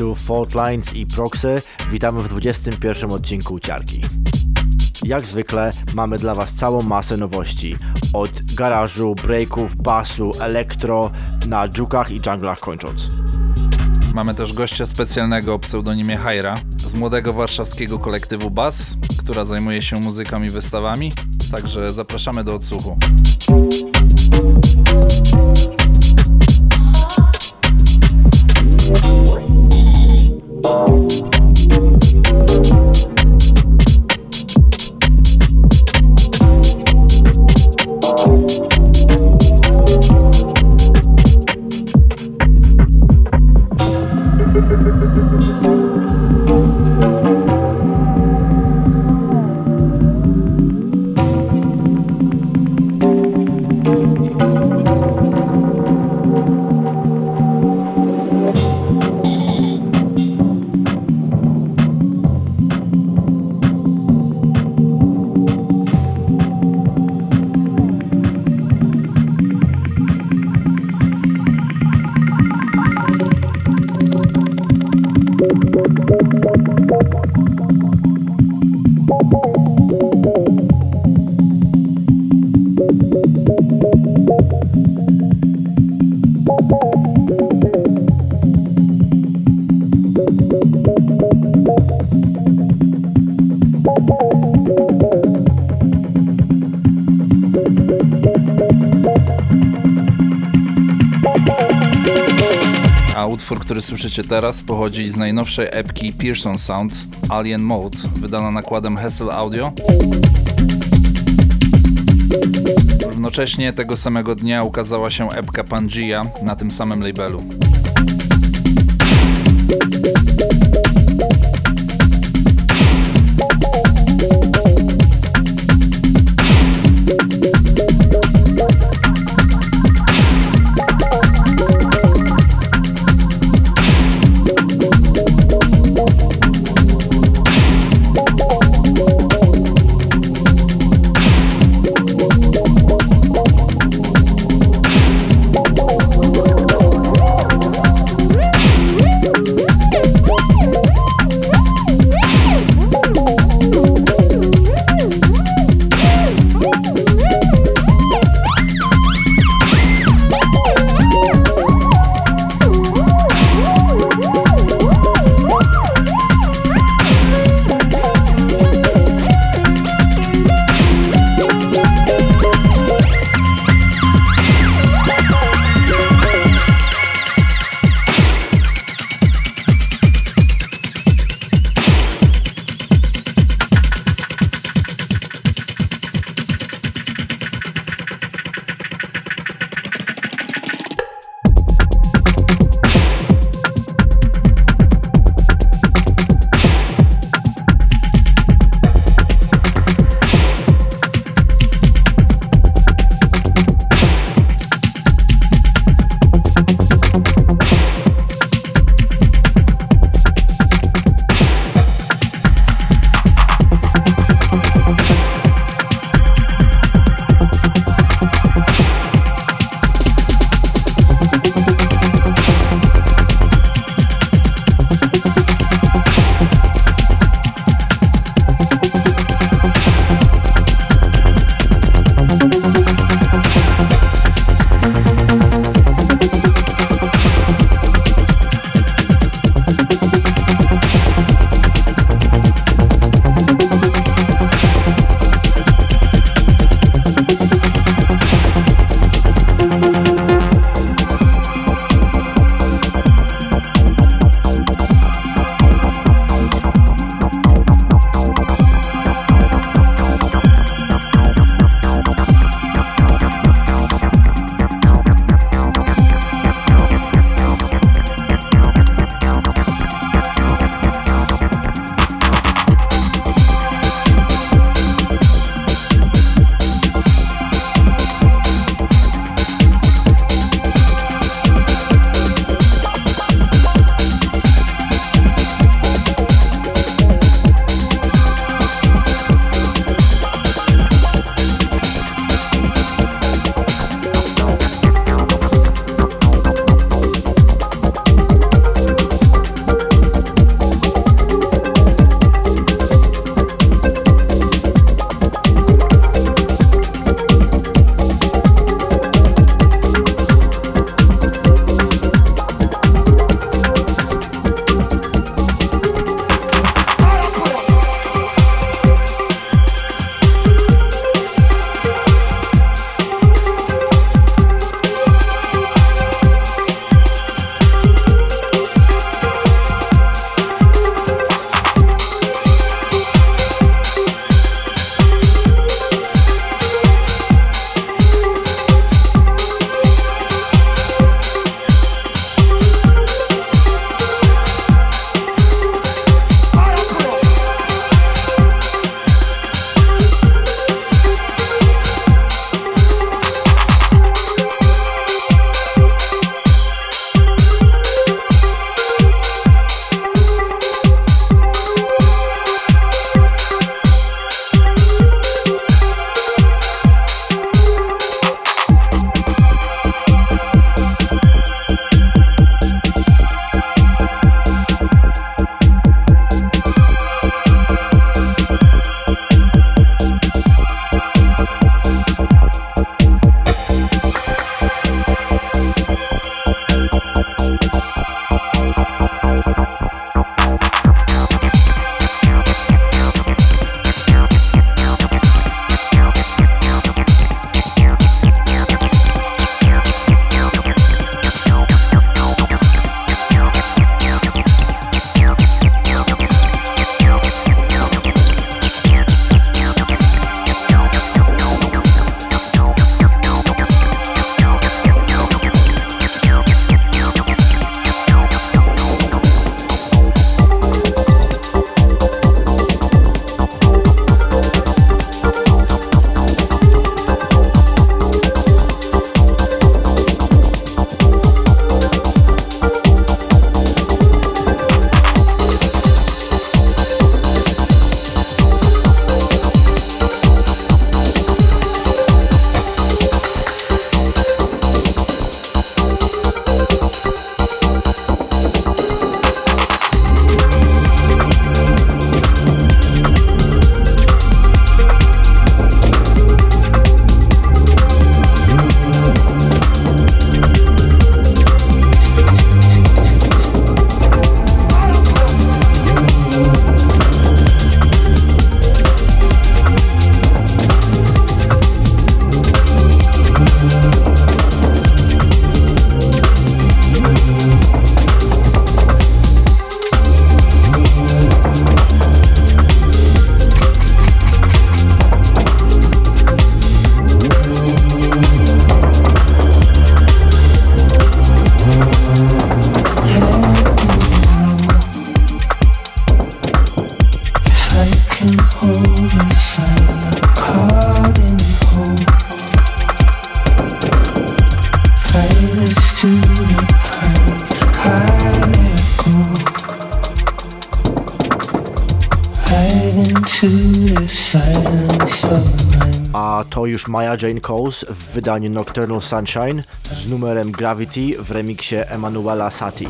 Cześć, tu Fault Lines i Proxy. Witamy w 21 odcinku Ciarki. Jak zwykle mamy dla Was całą masę nowości. Od garażu, breaków, basu, elektro, na dżukach i junglach kończąc. Mamy też gościa specjalnego o pseudonimie Hajra z młodego warszawskiego kolektywu Bas, która zajmuje się muzyką i wystawami, także zapraszamy do odsłuchu. Który słyszycie teraz, pochodzi z najnowszej epki Pearson Sound Alien Mode, wydana nakładem Hessel Audio. Równocześnie tego samego dnia ukazała się epka Pangea na tym samym labelu. A to już Maya Jane Coles w wydaniu Nocturnal Sunshine z numerem Gravity w remiksie Emanuela Sati.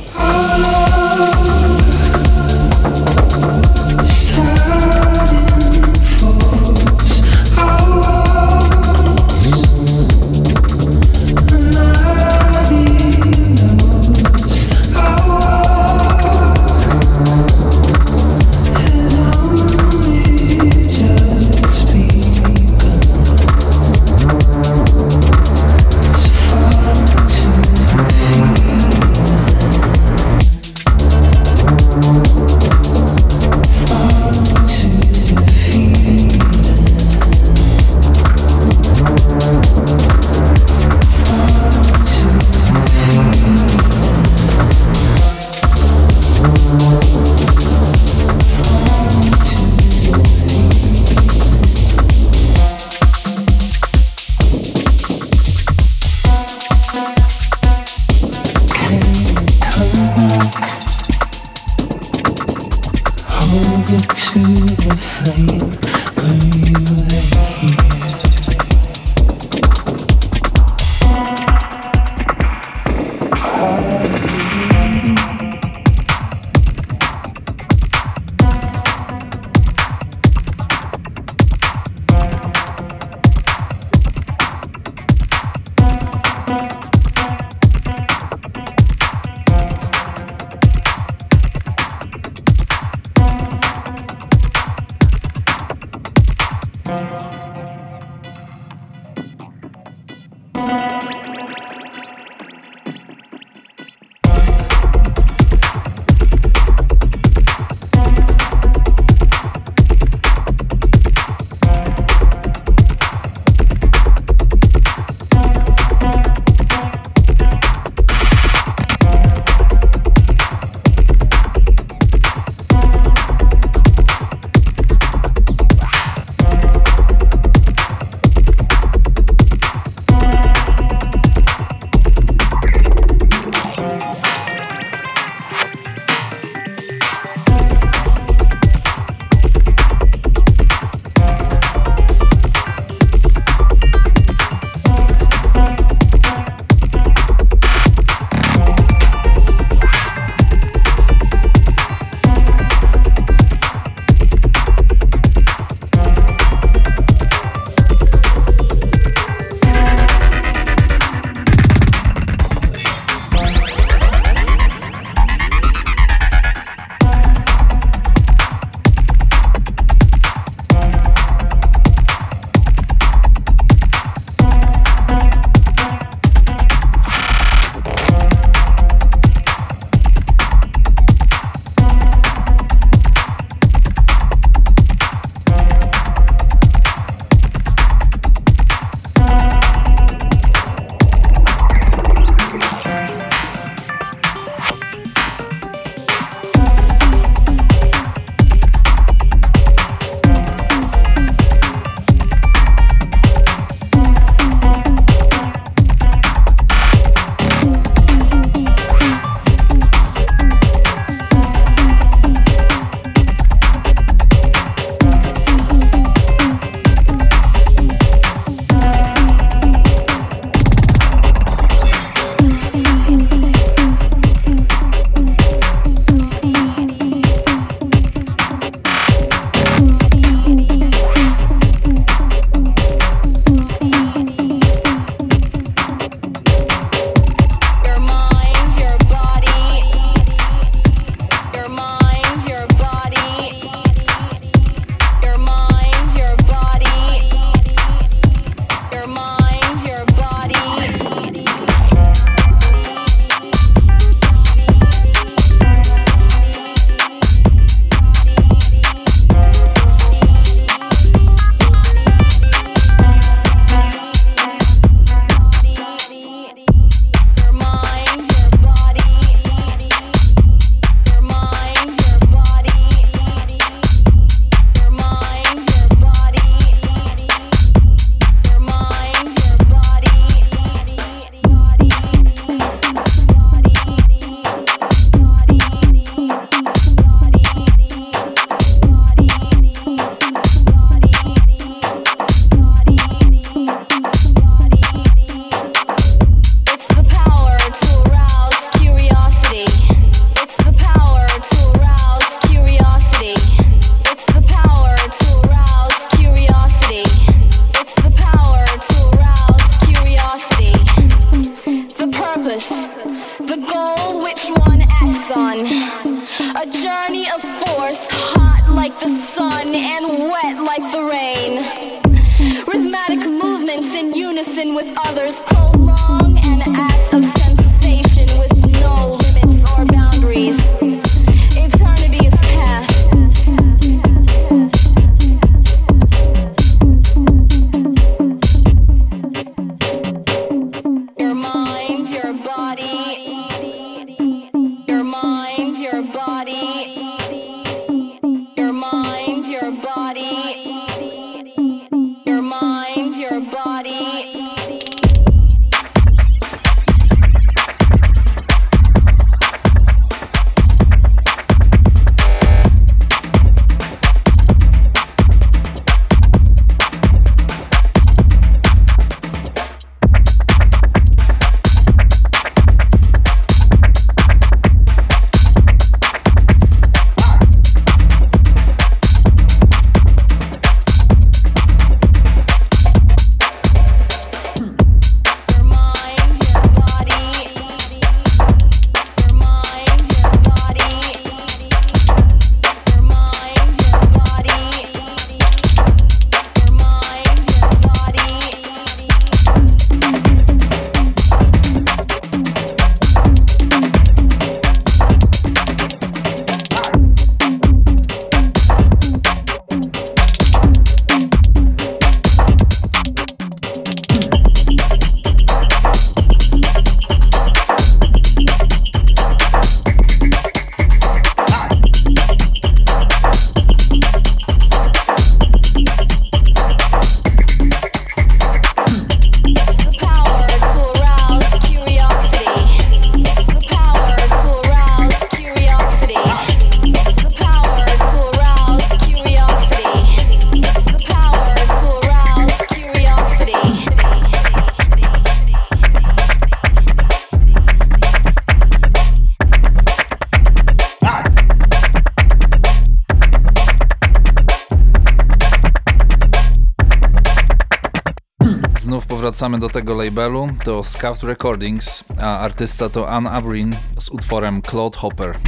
wracamy do tego labelu, to Scout Recordings, a artysta to Anne Avrin z utworem Claude Hopper.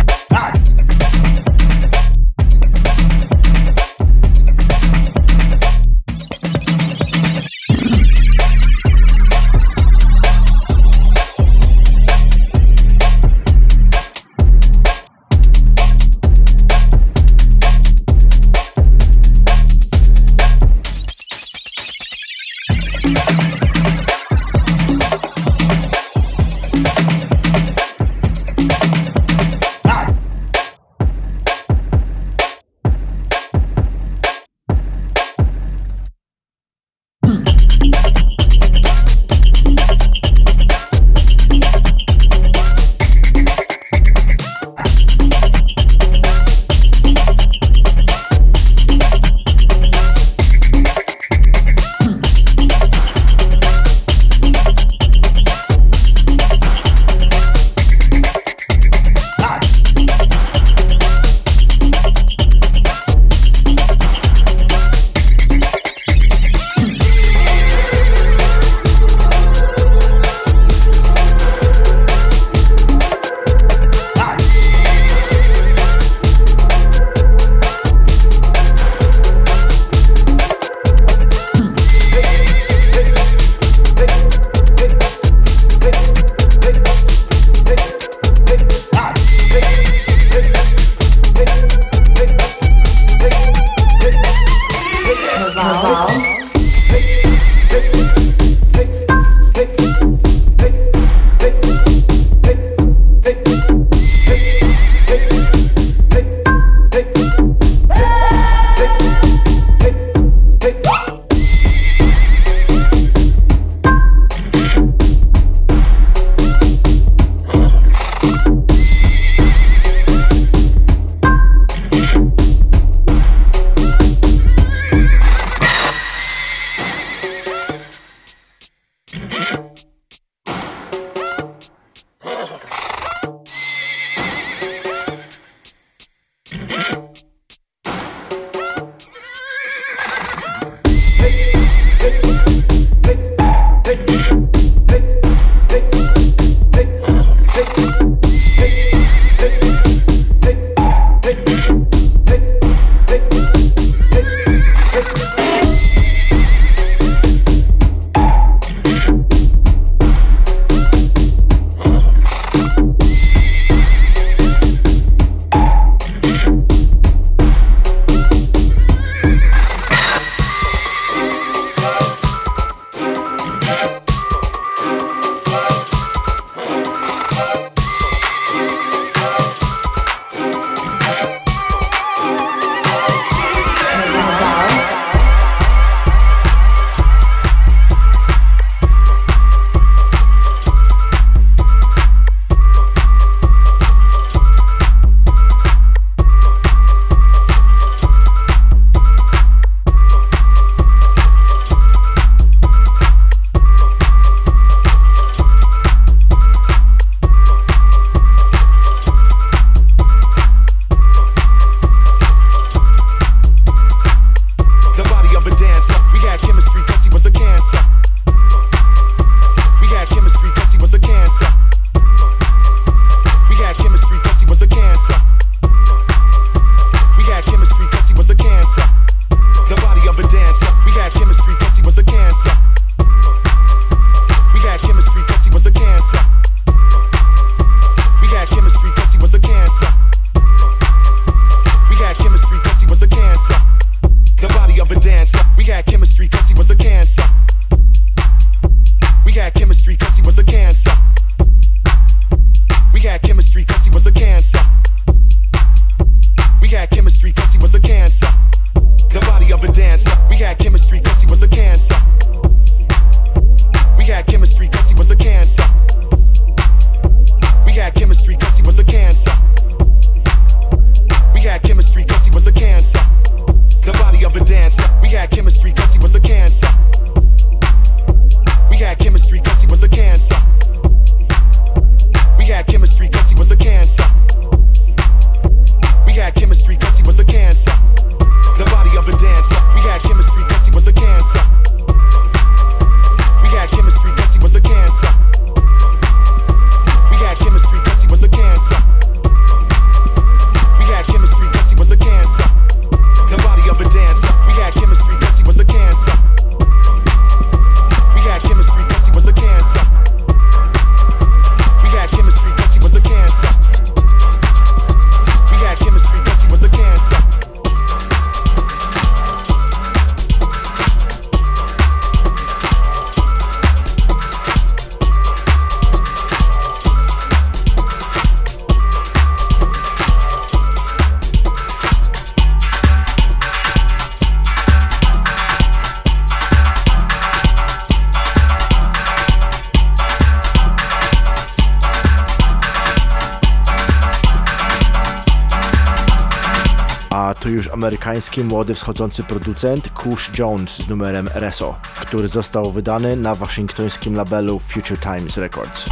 amerykański młody wschodzący producent Kush Jones z numerem Reso, który został wydany na waszyngtońskim labelu Future Times Records.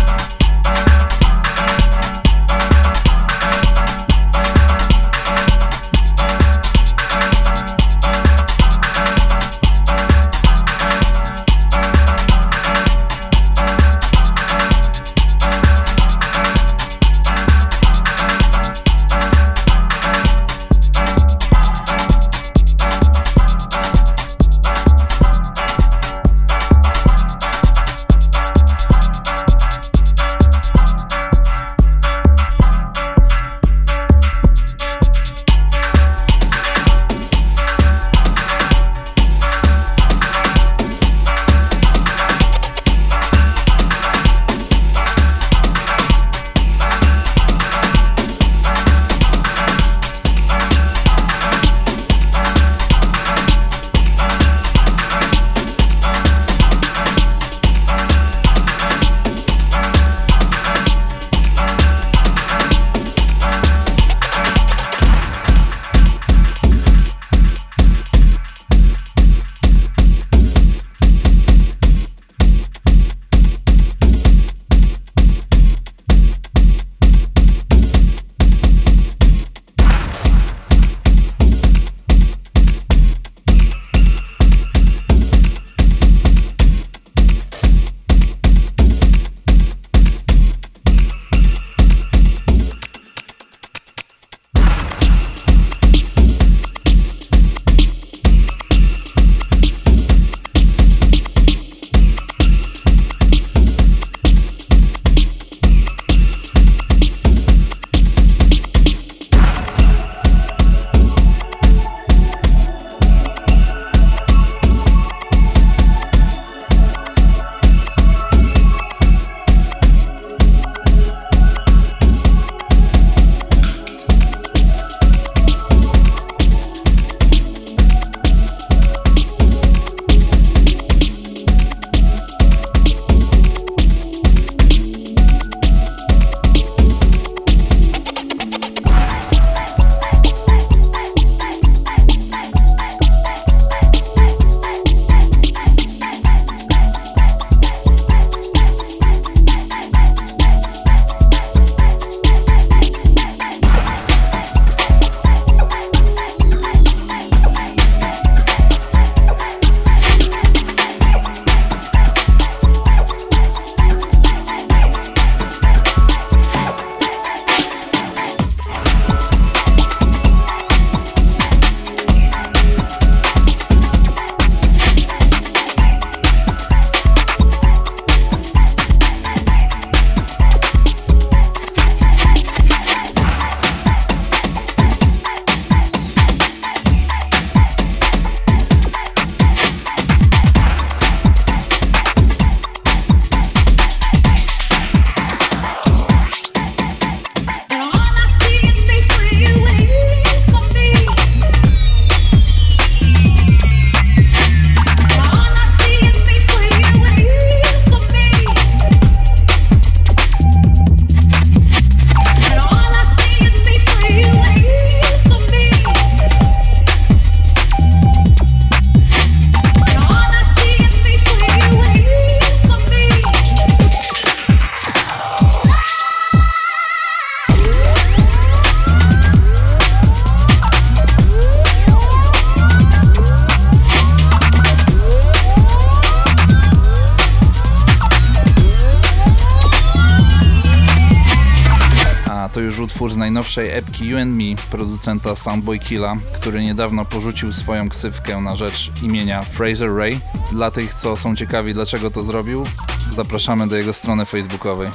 już utwór z najnowszej epki You and Me producenta Soundboy Killa, który niedawno porzucił swoją ksywkę na rzecz imienia Fraser Ray. Dla tych, co są ciekawi dlaczego to zrobił, zapraszamy do jego strony facebookowej.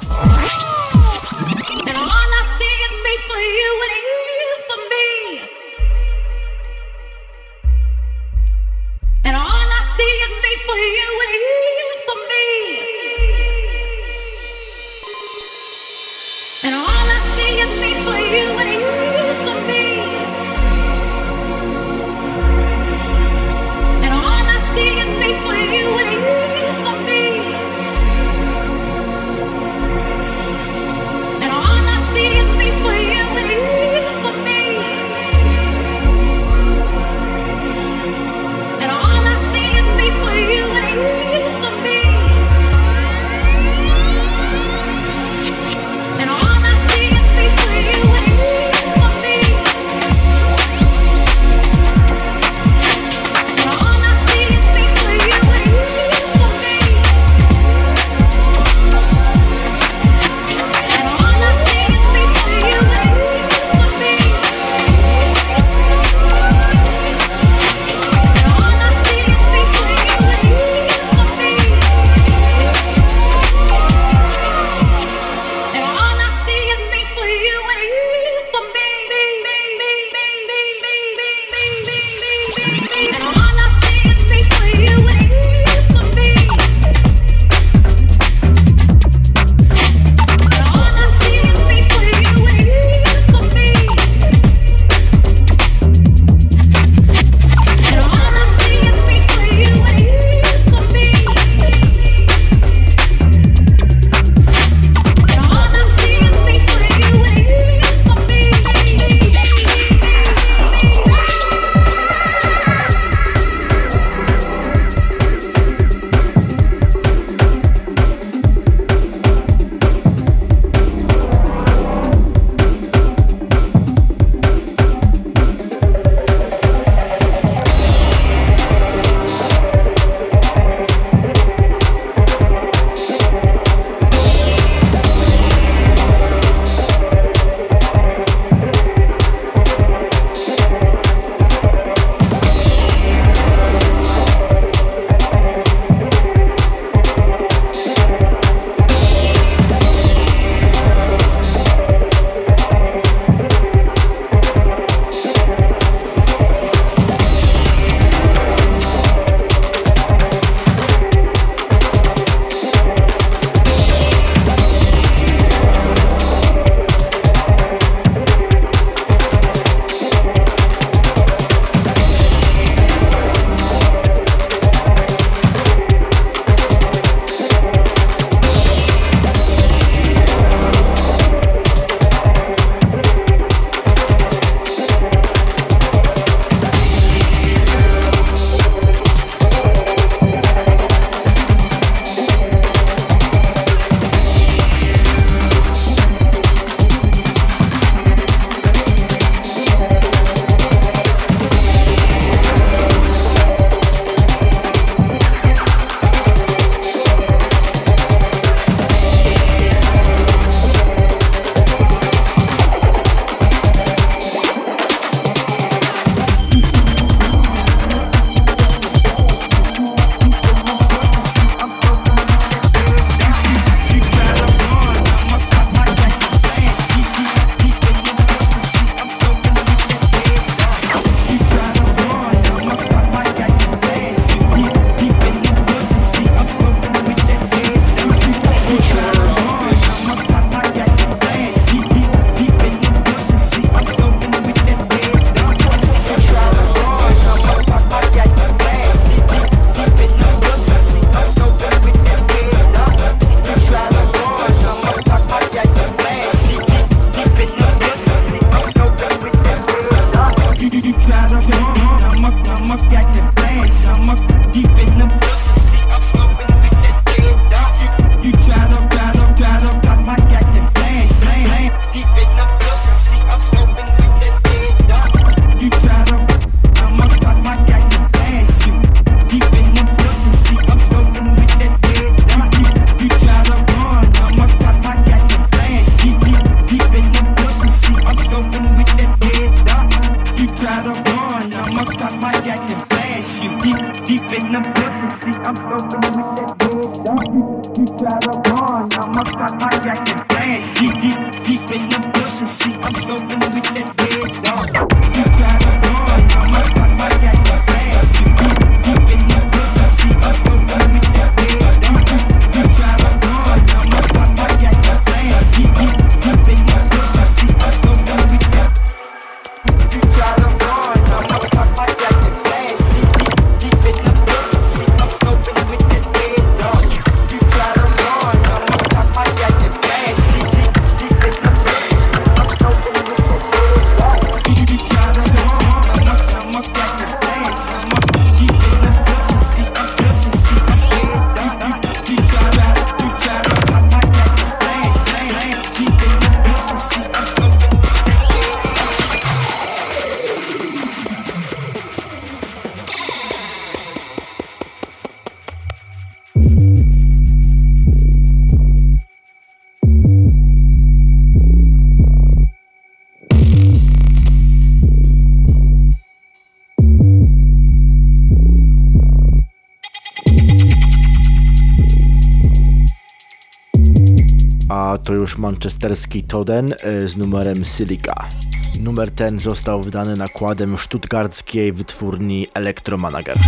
to już manchesterski Toden e, z numerem Silica. Numer ten został wydany nakładem sztuttgardzkiej wytwórni Electromanager.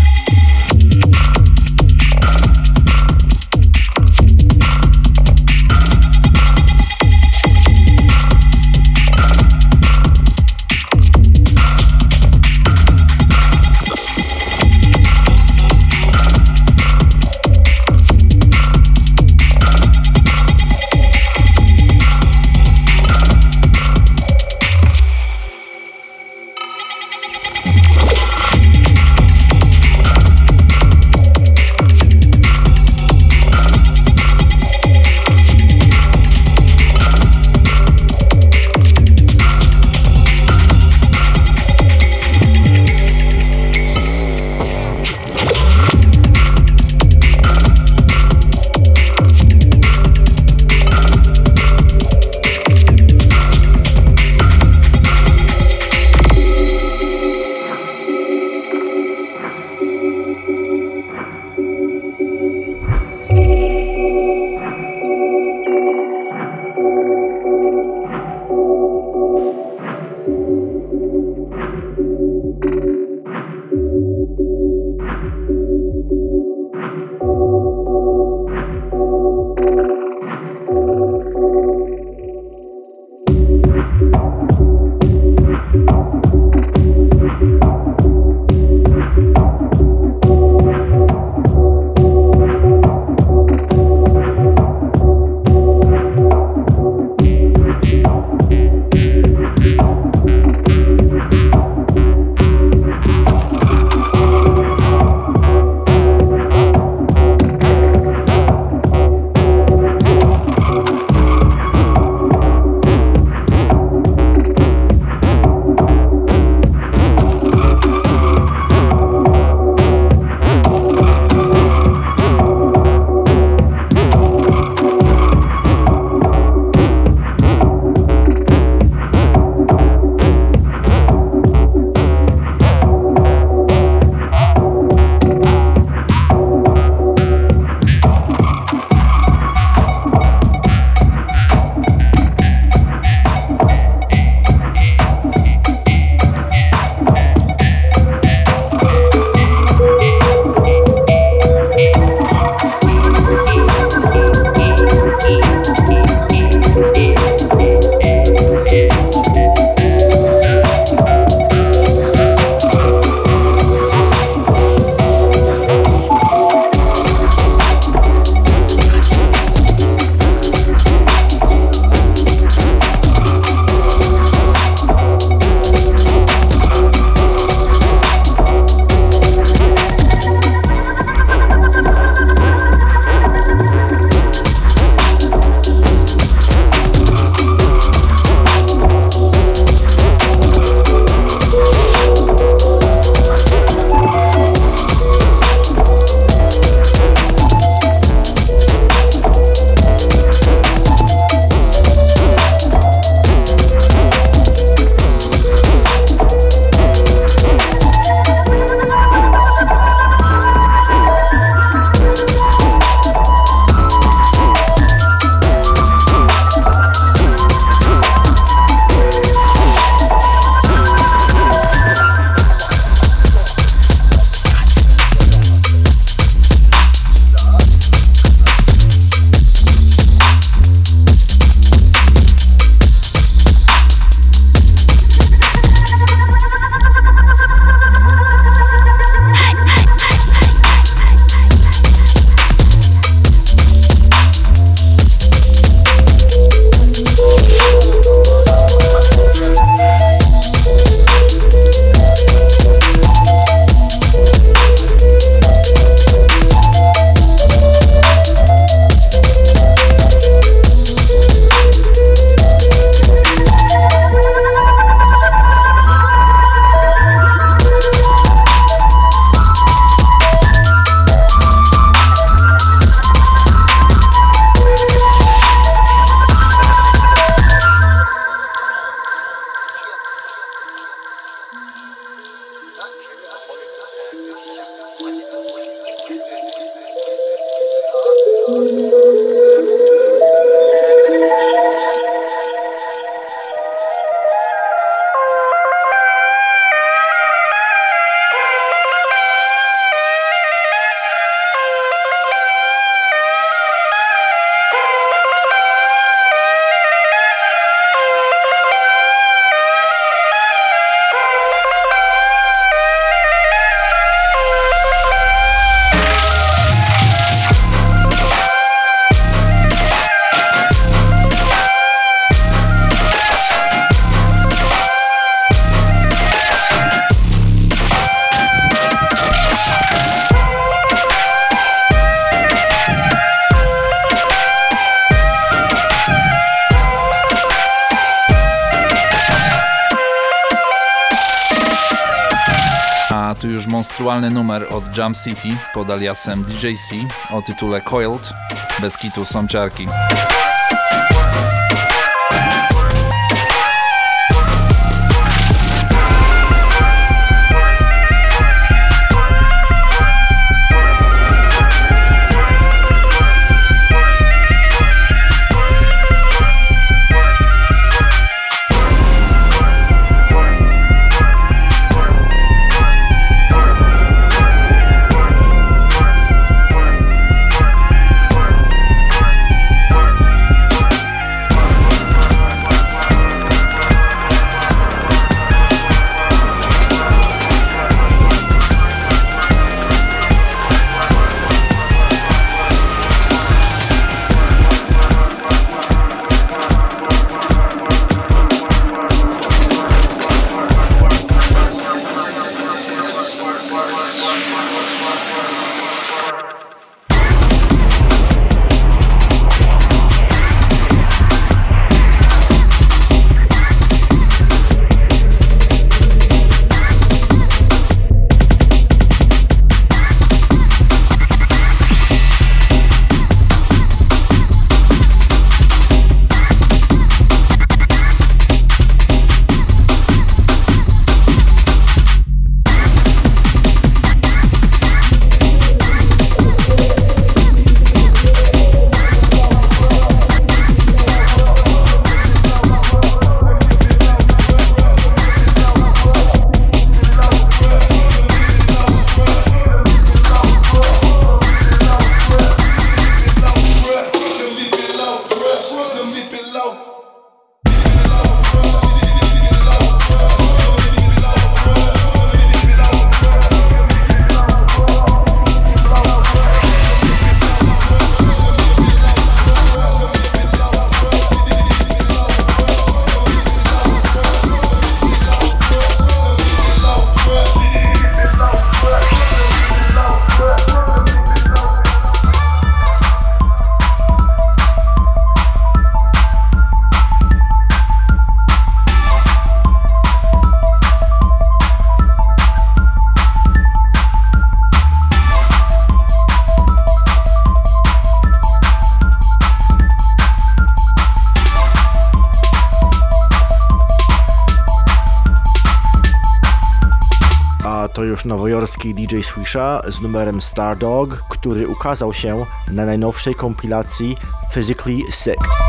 Aktualny numer od Jump City pod aliasem DJC o tytule Coiled. Bez kitu są nowojorski DJ Swisha z numerem Stardog, który ukazał się na najnowszej kompilacji Physically Sick.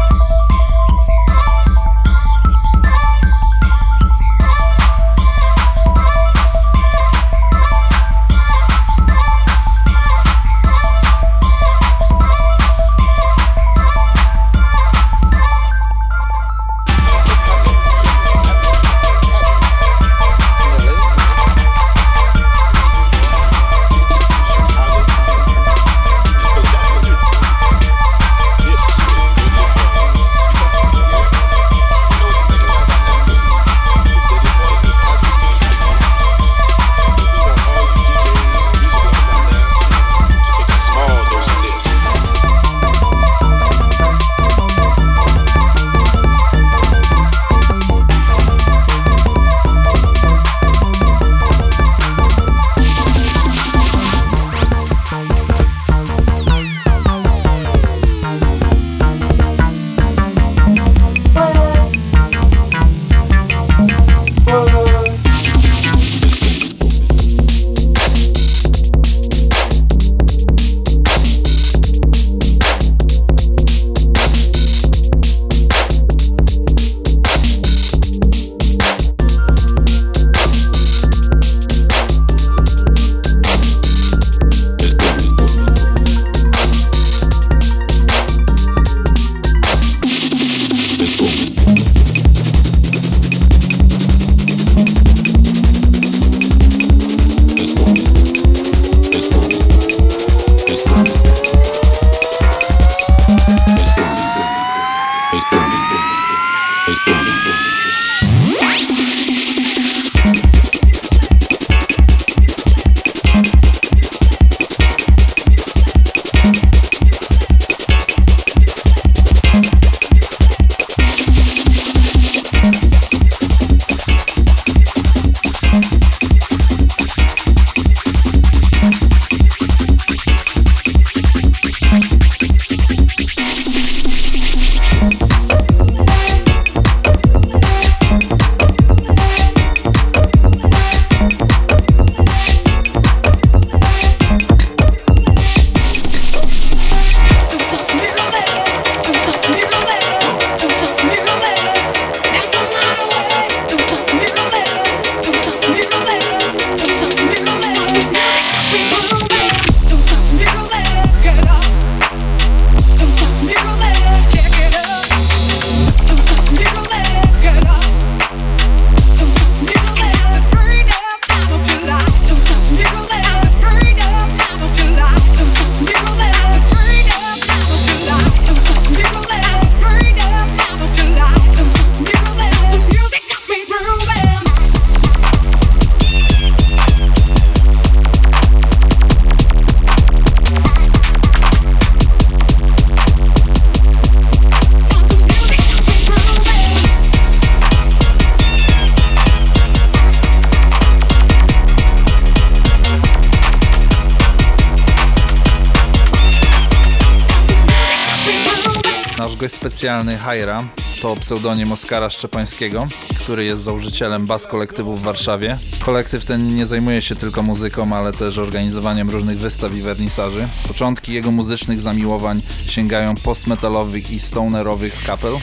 Hajra to pseudonim Oskara Szczepańskiego, który jest założycielem bas kolektywu w Warszawie. Kolektyw ten nie zajmuje się tylko muzyką, ale też organizowaniem różnych wystaw i wernisaży. Początki jego muzycznych zamiłowań sięgają postmetalowych i stonerowych kapel.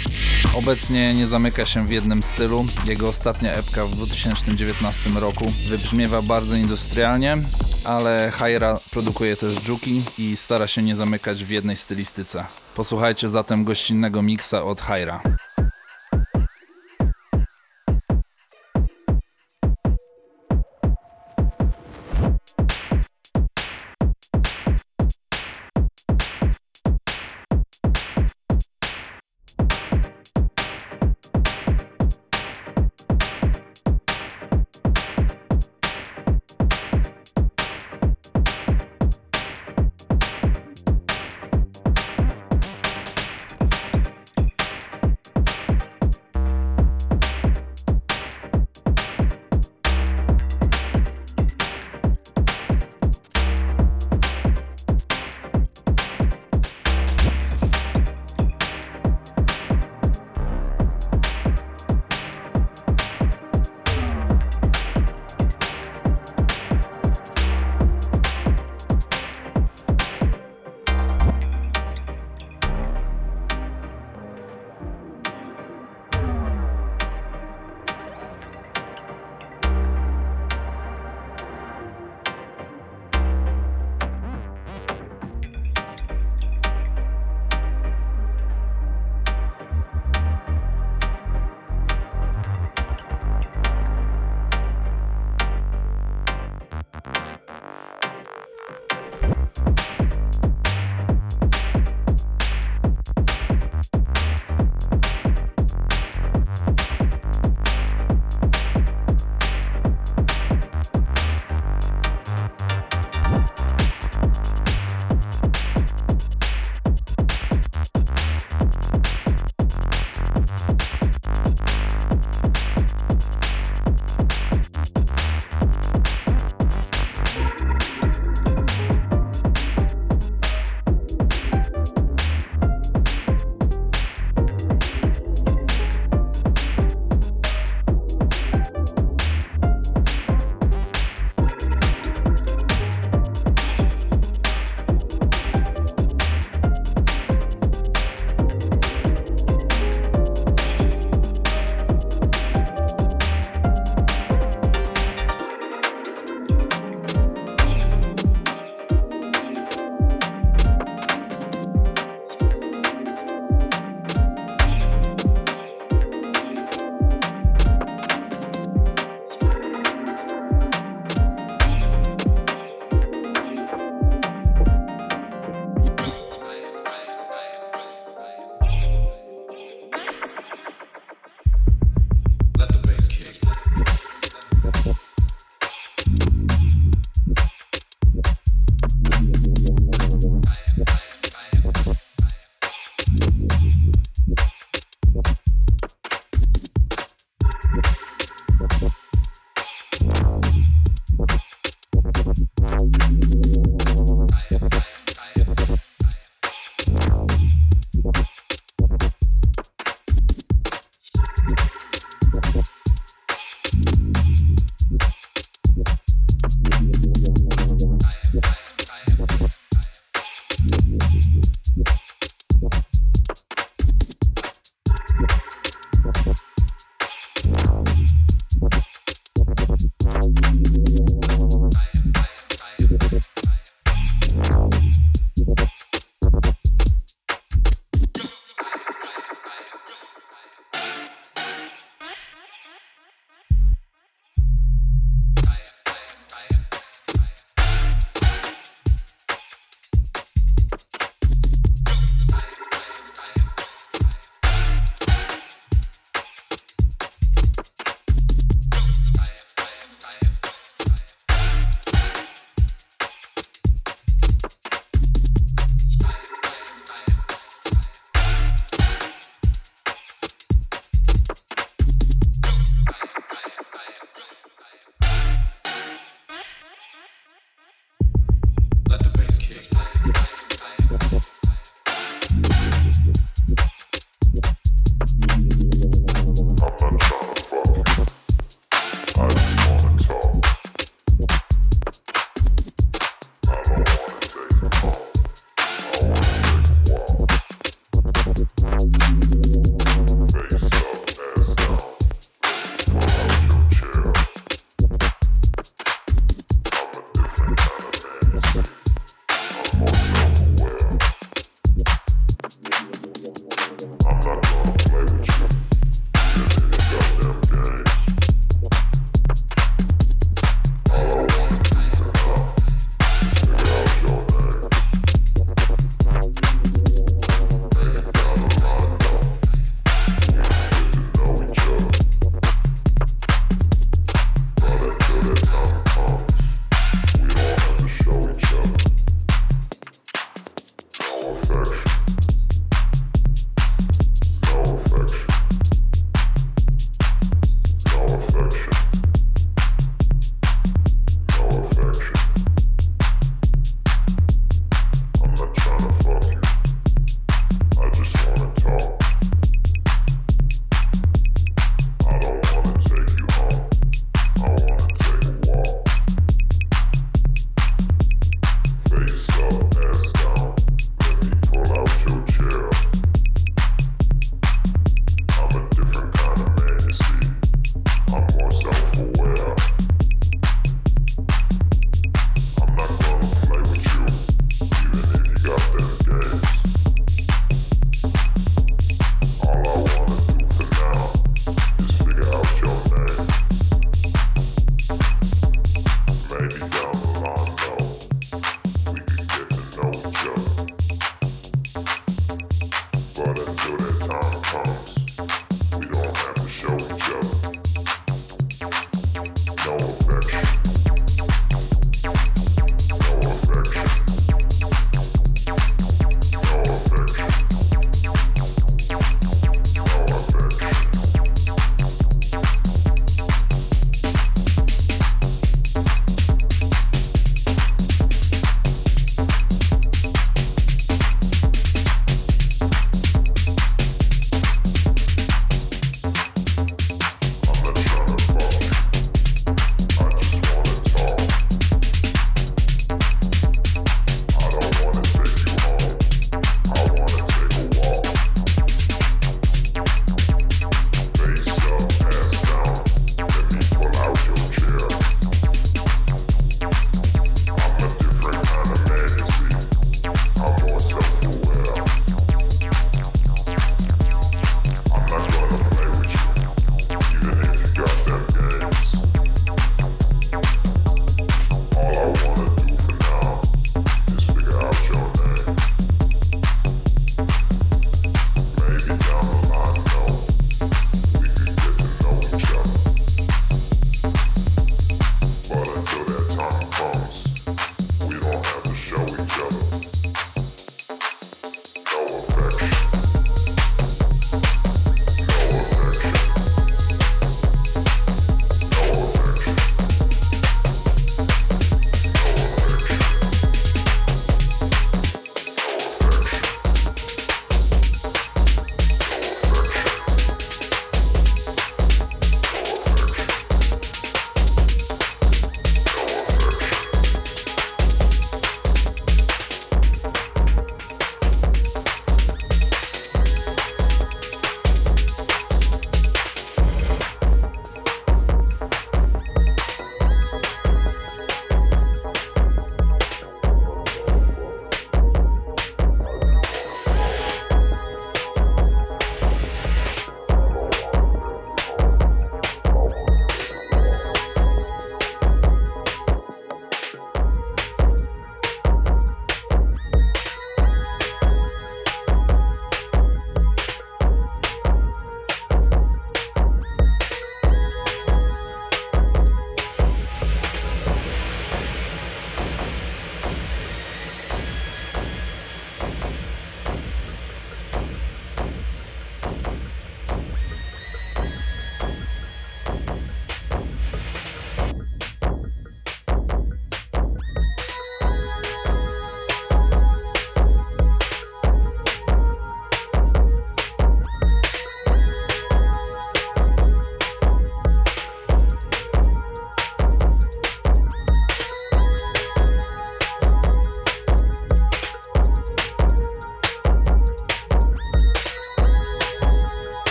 Obecnie nie zamyka się w jednym stylu. Jego ostatnia epka w 2019 roku wybrzmiewa bardzo industrialnie, ale Hajra produkuje też dżuki i stara się nie zamykać w jednej stylistyce. Posłuchajcie zatem gościnnego miksa od Hajra.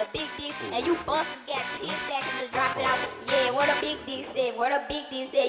The big dick, and you busters got 10 seconds to drop it out. Yeah, what a big dick said, where the big dick said,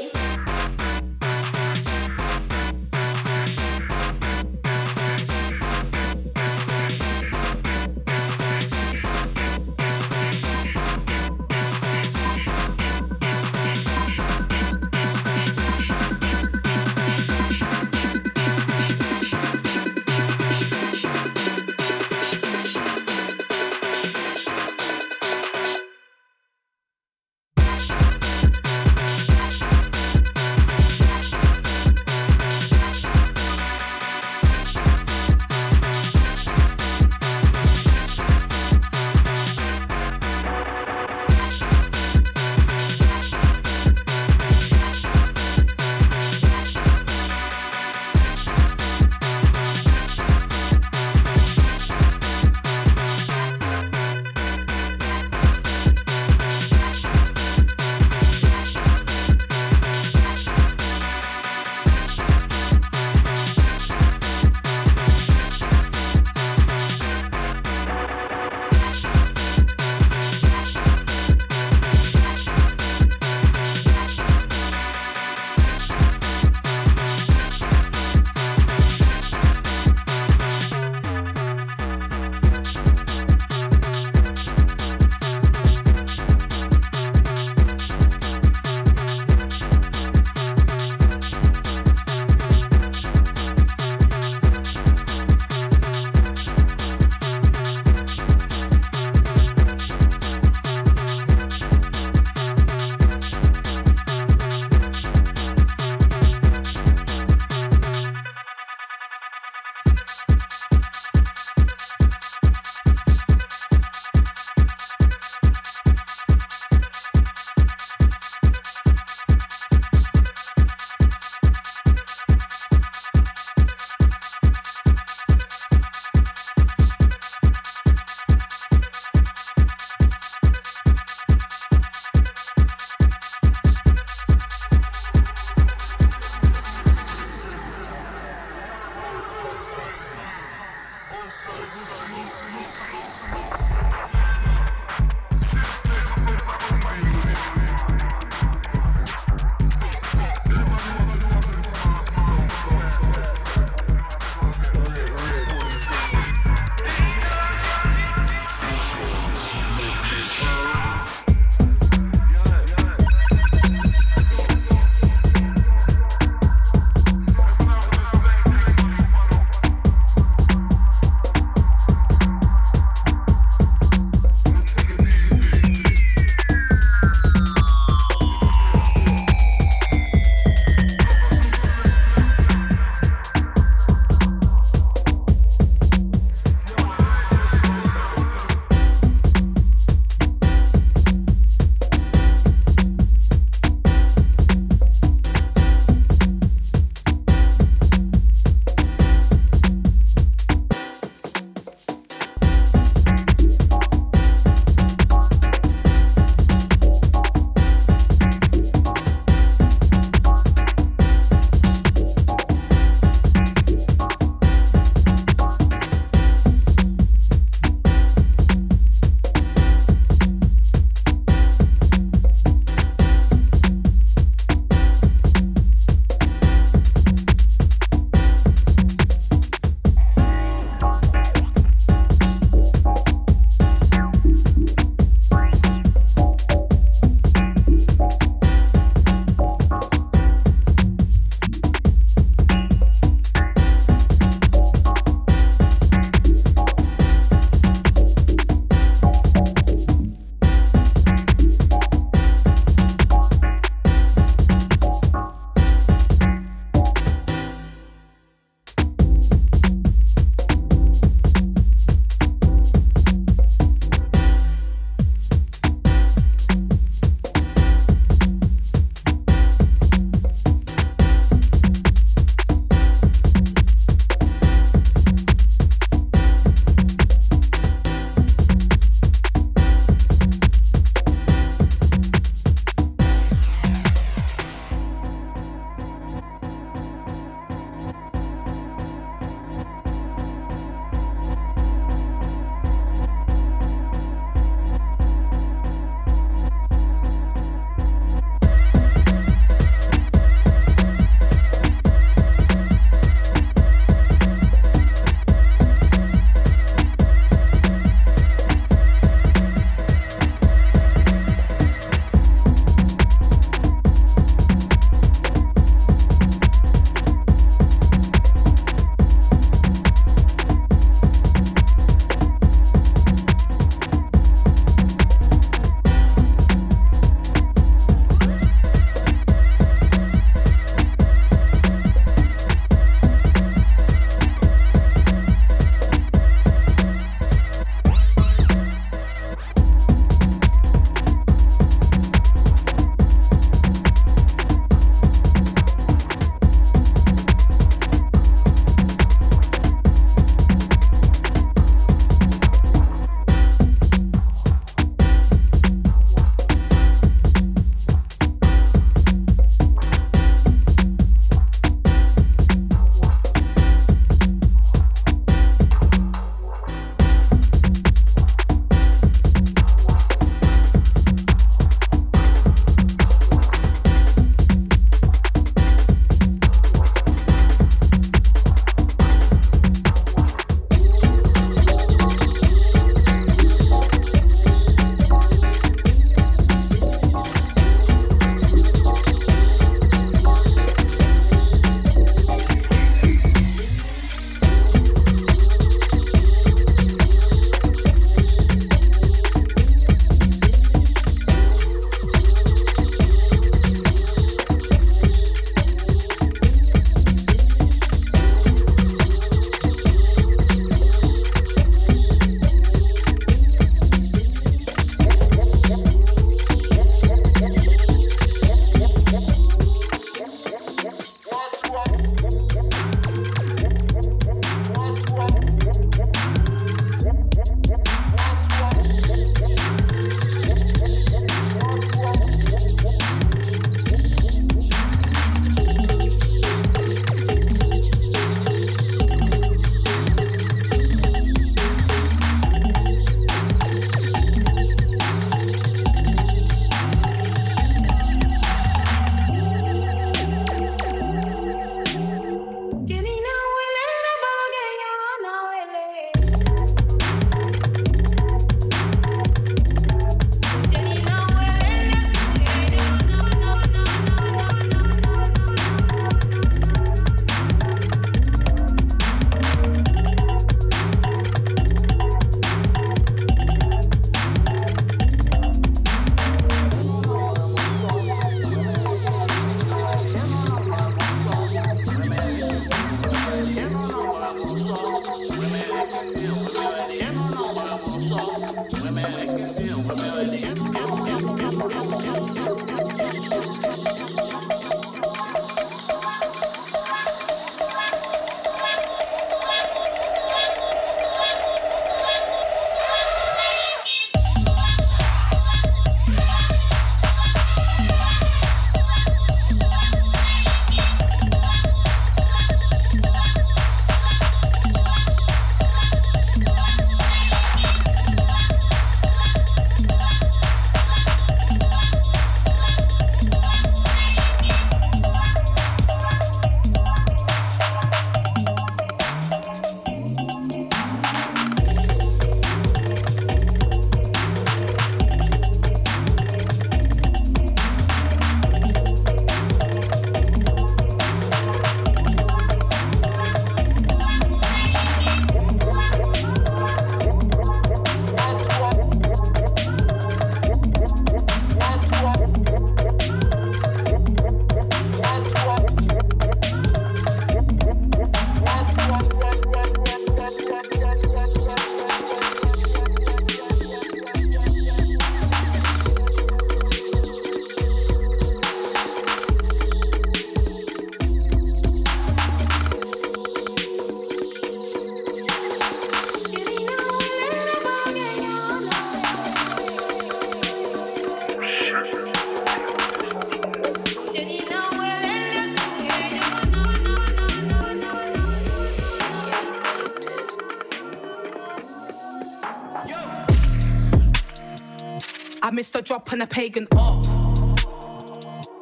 a drop on a pagan up.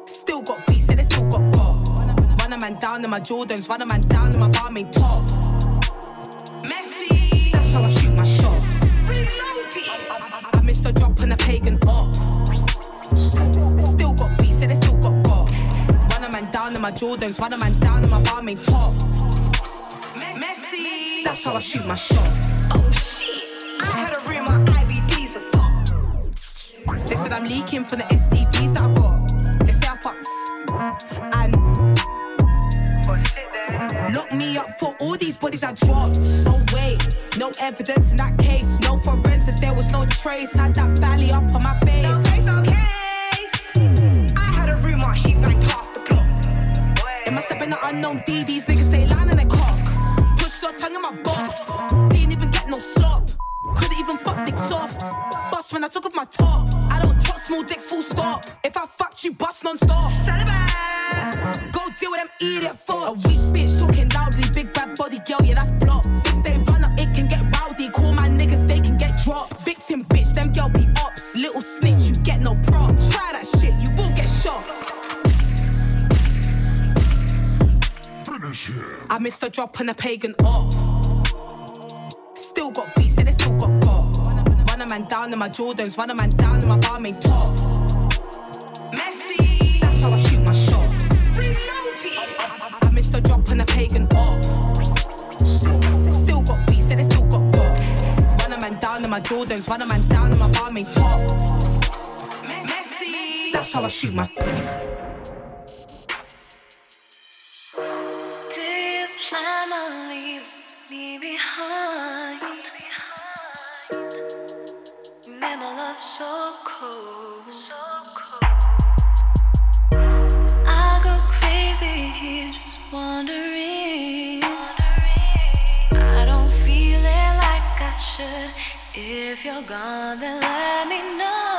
Still got beats, yeah, they still got got. Run a man down in my Jordans, run a man down in my barmaid top. Messi, that's how I shoot my shot. I, I missed a drop on a pagan up. Still got beats, yeah, they still got got. Run a man down in my Jordans, run a man down in my barmaid top. Messi, that's how I shoot my shot. Oh said from the STDs that I got. They say I fucks. And lock me up for all these bodies I dropped. No way, no evidence in that case. No forensics, there was no trace. Had that Jordans, run a man down in my barmaid top. Messi, that's how I shoot my shot. I missed a drop on a pagan up. Still got beats, yeah, they still got got. Run a man down in my Jordans, run a man down in my barmaid top. Messi, that's how I shoot my. If you're gone, then let me know.